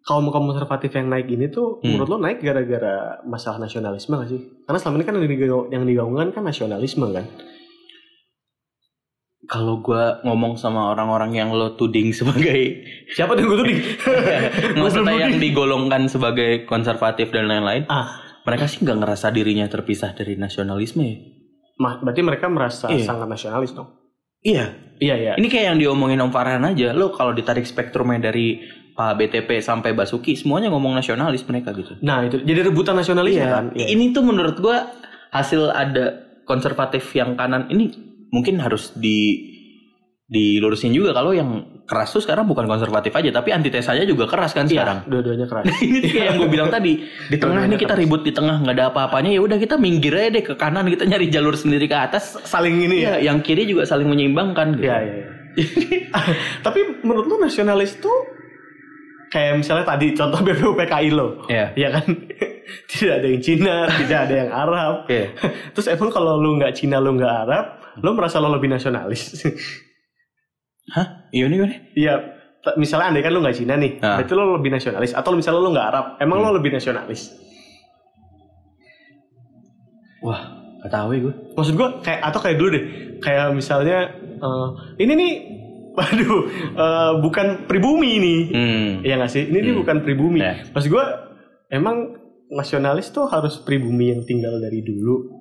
kaum kaum konservatif yang naik ini tuh Hmm. menurut lo naik gara-gara masalah nasionalisme gak sih? Karena selama ini kan yang digaung- yang digaungkan kan nasionalisme kan. Kalau gue ngomong sama orang-orang yang lo tuding sebagai Siapa tuh gue tuh nih? maksudnya yang digolongkan sebagai konservatif dan lain-lain, ah, mereka sih nggak ngerasa dirinya terpisah dari nasionalisme ya. berarti mereka merasa Iya. sangat nasionalis dong. Iya. Iya iya. Ini kayak yang diomongin Om Farhan aja. Lo kalau ditarik spektrumnya dari Pak BTP sampai Basuki, semuanya ngomong nasionalis mereka gitu. Nah itu jadi rebutan nasionalis ya kan? Iya. Ini tuh menurut gua hasil ada konservatif yang kanan ini mungkin harus di dilurusin juga kalau yang keras tuh sekarang bukan konservatif aja tapi antitesanya juga keras kan sekarang. Iya, dua-duanya keras. ini kayak yang gue bilang tadi di tengah nih kita ribut di tengah nggak ada apa-apanya ya udah kita minggir aja deh ke kanan kita nyari jalur sendiri ke atas Saling ini ya. Iya, yang kiri juga saling menyeimbangkan gitu. Iya iya. iya. Tapi menurut lu nasionalis tuh kayak misalnya tadi contoh BPUPKI lo. Iya. Iya kan? tidak ada yang Cina, tidak ada yang Arab. Iya. Terus emang kalau lu nggak Cina, lu nggak Arab, lu merasa lo lebih nasionalis? Hah? Iya nih? Iya, misalnya andai kan lu nggak Cina nih, Ah. berarti lo lebih nasionalis. Atau misalnya lu nggak Arab, emang lo lebih nasionalis? Wah, Gak tahu ya gue. Maksud gua kayak atau kayak dulu deh. Kayak misalnya eh, ini nih waduh eh, bukan pribumi ini. Hmm. Iya gak sih? Ini nih bukan pribumi. Ya. Maksud gua emang nasionalis tuh harus pribumi yang tinggal dari dulu.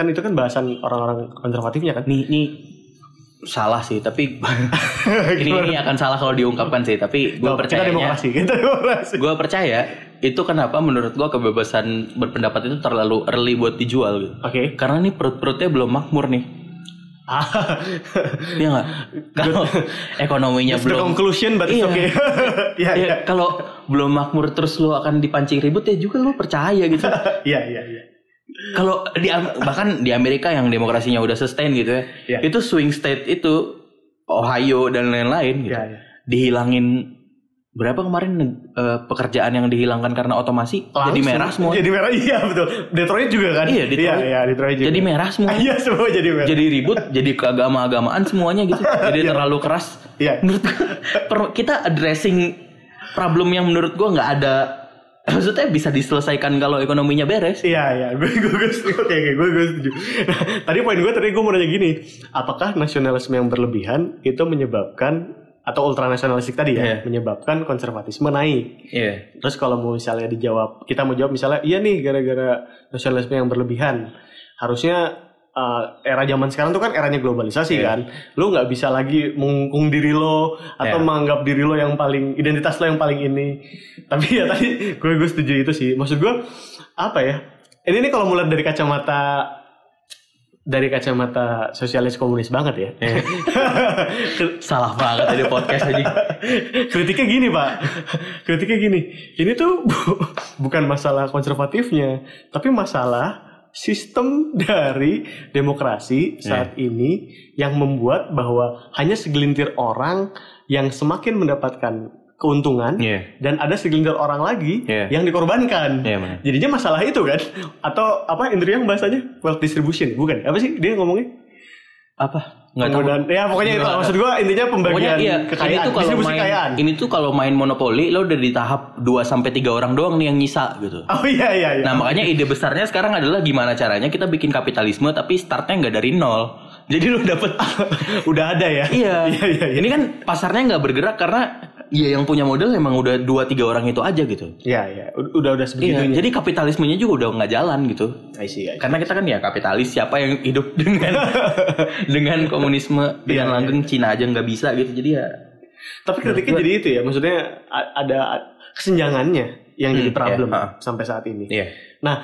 Kan itu kan bahasan orang-orang konservatifnya kan. Nih, nih salah sih, tapi ini ini akan salah kalau diungkapkan sih. Tapi gue percaya demokrasi, kita demokrasi. gue percaya itu kenapa menurut gue kebebasan berpendapat itu terlalu early buat dijual gitu. Oke. Karena nih perut-perutnya belum makmur nih. Ah, Iya nggak? Kalau ekonominya the belum conclusion but Iya. okay. Iya, iya. Ya, kalau belum makmur terus lu akan dipancing ribut ya juga lu percaya gitu. Iya, iya, iya. Kalau di bahkan di Amerika yang demokrasinya udah sustain gitu ya. Iya. Itu swing state itu Ohio dan lain-lain gitu. Iya, iya. Dihilangin berapa kemarin eh, pekerjaan yang dihilangkan karena otomasi jadi Langsung. merah semua. Jadi merah, iya betul. Detroit juga kan? Iya, Detroit. Iya, iya, Detroit juga. Jadi merah semua. Iya, semua jadi merah. jadi ribut, jadi keagama-agamaan semuanya gitu. Jadi Iya. terlalu keras. Iya. Menurut kita addressing problem yang menurut gua nggak ada maksudnya bisa diselesaikan kalau ekonominya beres. Iya iya, gue gue gue setuju. Oke oke, gue gue setuju. Nah, tadi poin gue tadi gue mau nanya gini, apakah nasionalisme yang berlebihan itu menyebabkan atau ultranasionalistik tadi ya Iya. menyebabkan konservatisme naik? Iya. Terus kalau mau misalnya dijawab, kita mau jawab misalnya iya nih gara-gara nasionalisme yang berlebihan, harusnya uh, era zaman sekarang tuh kan eranya globalisasi Iya. kan, lu nggak bisa lagi mengungkung diri lo atau Iya. menganggap diri lo yang paling identitas lo yang paling ini. Tapi ya tadi gue gue setuju itu sih. Maksud gue apa ya? Ini nih kalau mulai dari kacamata dari kacamata sosialis komunis banget ya. Iya. Salah banget tadi podcast aja. Kritiknya gini pak, kritiknya gini. Ini tuh bu- bukan masalah konservatifnya, tapi masalah sistem dari demokrasi saat ini yang membuat bahwa hanya segelintir orang yang semakin mendapatkan keuntungan Iya. dan ada segelintir orang lagi Iya. yang dikorbankan. Iya, benar. Jadinya masalah itu kan? Atau apa Indriang bahasanya wealth distribution bukan? Apa sih dia ngomongnya? Apa? Nggak tahu. Penggunaan- Ya pokoknya itu maksud gua intinya Pokoknya pembagian iya, kekayaan, ini tuh kalau main kekayaan. ini tuh kalau main monopoli lo udah di tahap 2 sampai 3 orang doang nih yang nyisa gitu. Oh iya iya iya. Nah, makanya ide besarnya sekarang adalah gimana caranya kita bikin kapitalisme tapi startnya nggak dari nol. Jadi lo dapet udah ada ya. Iya. Iya iya iya. Ini kan pasarnya nggak bergerak karena ya yang punya modal emang udah 2 3 orang itu aja gitu. Iya iya. Udah udah Iya, sebegitunya. jadi kapitalismenya juga udah nggak jalan gitu. I see, I see. Karena kita kan ya kapitalis siapa yang hidup dengan dengan komunisme dengan Iya, langgeng Cina aja nggak bisa gitu. Jadi ya Tapi kritiknya jadi itu ya, maksudnya ada kesenjangannya yang jadi Hmm, problem iya, sampai saat ini. iya. Nah,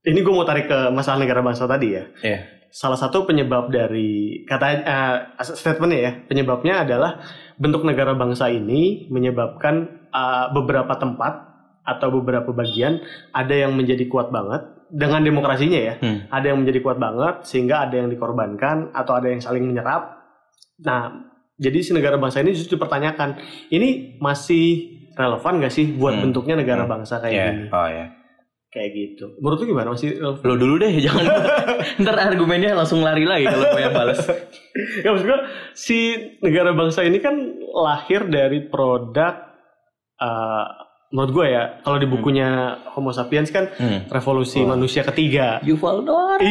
ini gue mau tarik ke masalah negara bangsa tadi ya. Iya. Salah satu penyebab dari kata eh, statementnya ya, penyebabnya adalah bentuk negara bangsa ini menyebabkan eh, beberapa tempat atau beberapa bagian ada yang menjadi kuat banget dengan demokrasinya ya. Hmm. Ada yang menjadi kuat banget sehingga ada yang dikorbankan atau ada yang saling menyerap. Nah, jadi si negara bangsa ini justru dipertanyakan, ini masih relevan gak sih buat Hmm. bentuknya negara Hmm. bangsa kayak Iya. gini? Oh ya. Kayak gitu. Menurut lu gimana masih? Lo dulu deh, jangan ntar argumennya langsung lari lagi kalau gue yang balas. ya maksud gue si negara bangsa ini kan lahir dari produk eh, menurut gue ya kalau di bukunya Homo sapiens kan Hmm. revolusi manusia ketiga Yuval Noah.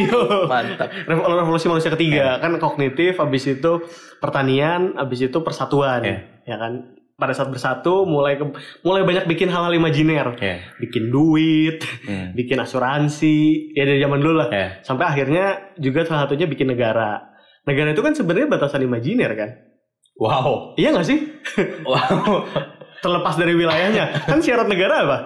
Mantap. Revo- revolusi manusia ketiga kan kognitif habis itu pertanian habis itu persatuan Iya. ya kan pada saat bersatu mulai ke- mulai banyak bikin hal-hal imajiner Iya. bikin duit Hmm. bikin asuransi ya dari zaman dulu lah Iya. sampai akhirnya juga salah satunya bikin negara negara itu kan sebenarnya batasan imajiner kan Wow. iya nggak sih Wow. terlepas dari wilayahnya kan syarat negara apa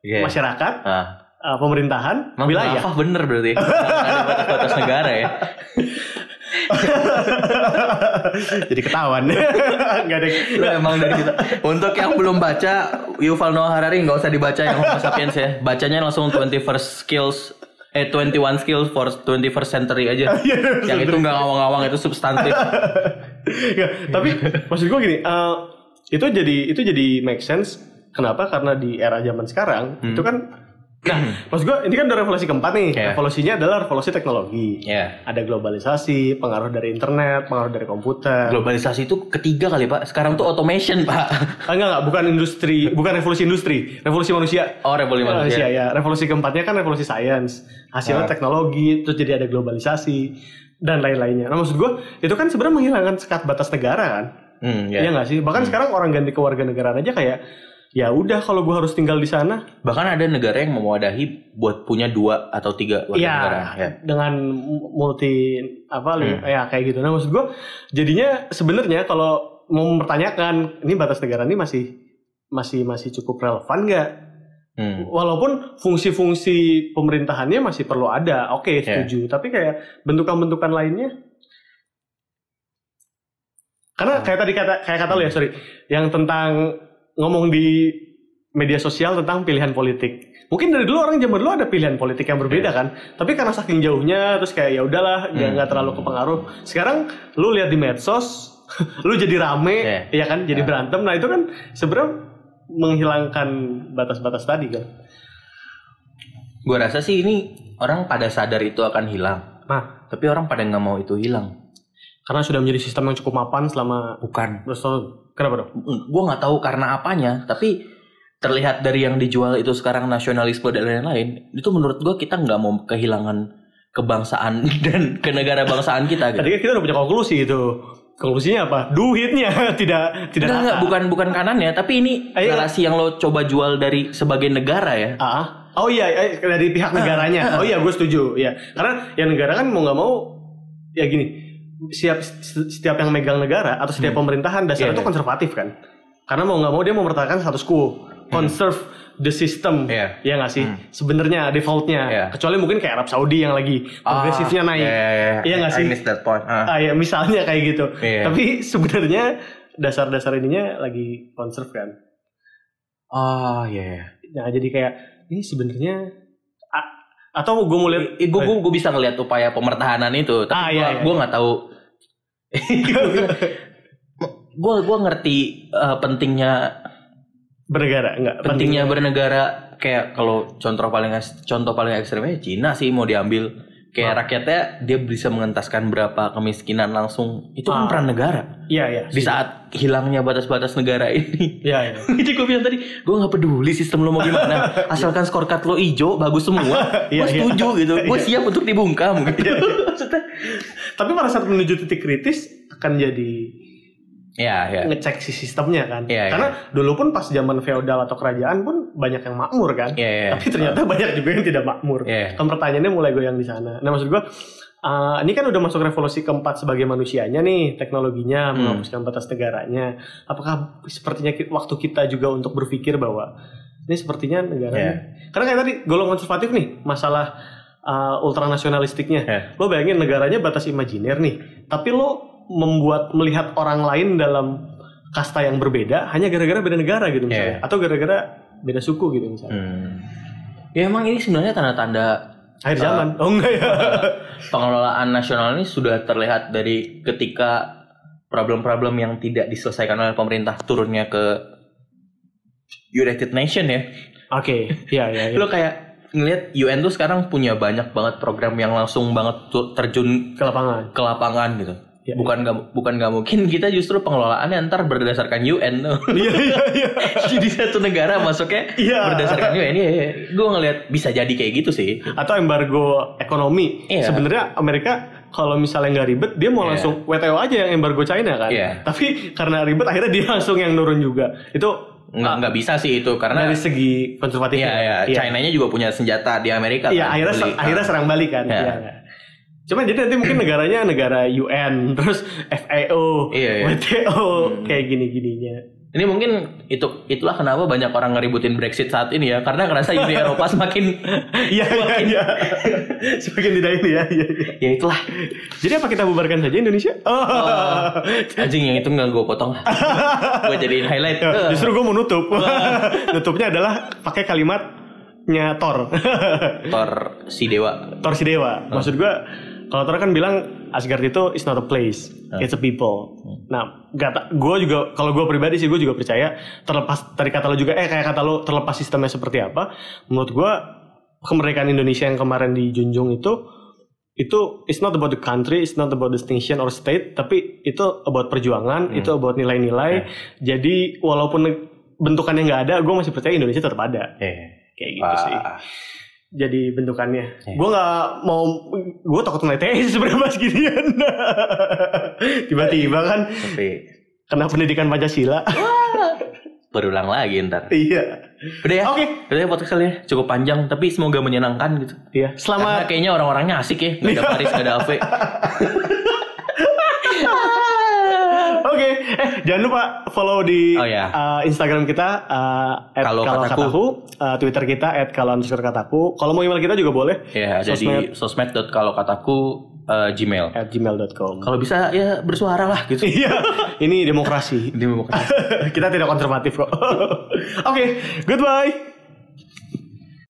Iya. masyarakat Ah. eh, pemerintahan Emang wilayah khilafah bener berarti. Ada batas-batas negara ya. jadi ketahuan nggak ada Lu emang dari kita. Untuk yang belum baca Yuval Noah Harari nggak usah dibaca yang Homo sapiens ya. Bacanya langsung 21st skills eh 21 skills for 21st century aja. Iya, yang itu nggak ngawang-ngawang itu substantif. Ya, tapi maksud gue gini, eh, itu jadi itu jadi make sense. Kenapa? Karena di era zaman sekarang Hmm. itu kan Nah, maksud gue ini kan udah revolusi keempat nih. Iya. Revolusinya adalah revolusi teknologi. Ya. Ada globalisasi, pengaruh dari internet, pengaruh dari komputer. Globalisasi itu ketiga kali pak. Sekarang tuh automation pak. Ah, enggak, enggak, bukan industri, bukan revolusi industri, revolusi manusia. Oh revolusi manusia. ya. Revolusi keempatnya kan revolusi sains. Hasilnya Ah. teknologi, terus jadi ada globalisasi dan lain-lainnya. Nah, maksud gue itu kan sebenarnya menghilangkan sekat batas negara kan. Hmm, Iya ya. nggak sih? Bahkan sekarang orang ganti kewarganegaraan aja kayak ya udah kalau gue harus tinggal di sana, Bahkan ada negara yang mewadahi buat punya dua atau tiga warga Iya, negara. Ya. dengan multi apa Hmm. ya kayak gitu. Nah maksud gue jadinya sebenarnya kalau mau mempertanyakan ini batas negara ini masih masih masih cukup relevan nggak? Hmm. Walaupun fungsi-fungsi pemerintahannya masih perlu ada, oke Iya. setuju. Tapi kayak bentukan-bentukan lainnya, karena Hmm. kayak tadi kata kayak kata lo ya sorry, yang tentang ngomong di media sosial tentang pilihan politik. Mungkin dari dulu orang zaman dulu ada pilihan politik yang berbeda kan, tapi karena saking jauhnya terus kayak ya udahlah nggak Iya. Hmm. nggak terlalu kepengaruh. Sekarang lu lihat di medsos, lu jadi rame, Iya. ya kan, jadi Iya. berantem. Nah itu kan sebenarnya menghilangkan batas-batas tadi kan. Gue rasa sih ini orang pada sadar itu akan hilang. Nah, Tapi orang pada nggak mau itu hilang. Karena sudah menjadi sistem yang cukup mapan selama Bukan. berapa tahun. Kenapa dong? Gue nggak tahu karena apanya. Tapi terlihat dari yang dijual itu sekarang nasionalisme dan lain-lain. Itu menurut gue kita nggak mau kehilangan kebangsaan dan kenegara bangsaan kita. Gitu. Tadi kan kita udah punya konklusi itu. Konklusinya apa? Duitnya tidak tidak Enggak, enggak, bukan bukan kanannya, tapi ini Ayo. relasi yang lo coba jual dari sebagai negara ya. Ah, oh iya, eh, dari pihak negaranya. Oh iya, gue setuju. Ya, karena yang negara kan mau nggak mau, ya gini, siap setiap yang megang negara atau setiap pemerintahan dasarnya Iya, itu iya. konservatif kan. Karena mau nggak mau dia mau mempertahankan status quo, conserve the system. Iya. Ya nggak sih? Hmm. Sebenarnya defaultnya. Iya. Kecuali mungkin kayak Arab Saudi yang lagi progresifnya Ah, naik. Iya, iya, iya. Iya nggak sih? that point. Ah. Ah ya misalnya kayak gitu. Iya. Tapi sebenarnya dasar-dasar ininya lagi conserve kan. Oh iya. iya. Nah jadi kayak ini sebenarnya atau gue mau lihat gue gue gue bisa ngelihat upaya pemertahanan itu Ah, tapi iya, gue iya. gue nggak tahu. Gue gue ngerti eh, pentingnya bernegara enggak pentingnya bernegara. Kayak kalau contoh paling contoh paling ekstrimnya Cina sih mau diambil kayak Ah. rakyatnya dia bisa mengentaskan berapa kemiskinan langsung itu kan Ah. peran negara Iya iya. di saat hilangnya batas-batas negara ini Iya iya. Jadi gue bilang tadi, gue nggak peduli sistem lo mau gimana, asalkan scorecard lo hijau, bagus semua, Iya, gue iya. setuju gitu, gue siap untuk dibungkam gitu. Tapi pada saat menuju titik kritis akan jadi ya ya, ngecek si sistemnya kan. Iya, iya. Karena dulu pun pas zaman feodal atau kerajaan pun banyak yang makmur kan. ya ya. Tapi ternyata banyak juga yang tidak makmur. Iya. Kan pertanyaannya mulai goyang di sana. Nah maksud gua uh, ini kan udah masuk revolusi keempat sebagai manusianya nih teknologinya Hmm. menghapuskan batas negaranya. Apakah sepertinya waktu kita juga untuk berpikir bahwa ini sepertinya negara Iya. karena kayak tadi golongan konservatif nih masalah uh, ultranasionalistiknya. Iya. Lo bayangin negaranya batas imajiner nih, tapi lo membuat melihat orang lain dalam kasta yang berbeda hanya gara-gara beda negara gitu misalnya, Iya. atau gara-gara beda suku gitu misalnya. Hmm. Ya emang ini sebenarnya tanda-tanda Akhir zaman. Oh enggak ya. pengelolaan nasional ini sudah terlihat dari ketika problem-problem yang tidak diselesaikan oleh pemerintah turunnya ke United Nation ya. Oke, iya iya iya. Lo kayak ngelihat UN tuh sekarang punya banyak banget program yang langsung banget terjun ke lapangan. ke lapangan gitu. Ya, bukan nggak bukan nggak mungkin kita justru pengelolaannya ntar berdasarkan UN tuh. Iya iya iya. jadi satu negara masuknya Iya. berdasarkan UN ya. Gue ngelihat bisa jadi kayak gitu sih. Atau embargo ekonomi. Iya. Sebenarnya Amerika kalau misalnya nggak ribet dia mau Iya. langsung WTO aja yang embargo China kan. Iya. Tapi karena ribet akhirnya dia langsung yang nurun juga. Itu Nggak nggak bisa sih itu karena dari segi konservatif. Iya ya, Iya. China-nya juga punya senjata di Amerika. Iya, kan, akhirnya beli. akhirnya serang balik kan. Iya. Iya. Cuma jadi nanti mungkin negaranya negara UN, terus FAO, Iya, iya. WTO, Hmm. kayak gini-gininya. Ini mungkin itu itulah kenapa banyak orang ngeributin Brexit saat ini ya karena ngerasa Uni Eropa semakin Iya, iya, iya. Semakin tidak ini ya. Iya, iya. ya itulah Jadi apa kita bubarkan saja Indonesia? Oh. anjing yang itu nggak gue potong gue jadiin highlight Ya, Justru gue mau nutup. Nutupnya adalah pakai kalimatnya Thor. Thor si dewa Thor si dewa. Maksud gue, kalau Thor kan bilang Asgard itu is not a place, Hmm. it's a people. Nah, gue juga kalau gue pribadi sih gue juga percaya terlepas dari kata lo juga, eh kayak kata lo terlepas sistemnya seperti apa, menurut gue kemerdekaan Indonesia yang kemarin dijunjung itu itu it's not about the country, it's not about distinction or state, tapi itu about perjuangan, itu about nilai-nilai. Jadi walaupun bentukannya nggak ada, gue masih percaya Indonesia tetap ada. Eh. Kayak gitu sih. Jadi bentukannya. Eh. Gue nggak mau, gue takut ngeleteh sebenarnya mas ginian. Tiba-tiba kan Tapi kena pendidikan Pancasila. berulang lagi ntar. iya. Udah ya. Oke. Udah ya podcast kali ya. Cukup panjang tapi semoga menyenangkan gitu. Iya. Karena Selamat. kayaknya orang-orangnya asik ya. Gak ada Paris, gak ada Ave. Oke, eh jangan lupa follow di Oh, ya. uh, Instagram kita uh, Kalau Kataku. uh, Twitter kita @kalau underscore kataku. Kalau mau email kita juga boleh. Ya, ada Sosmed. di sosmed.kalokataku eh, Gmail. at gmail.com. Kalau bisa ya bersuara lah gitu. Iya, ini demokrasi. Demokrasi. kita tidak konservatif kok. Oke, goodbye.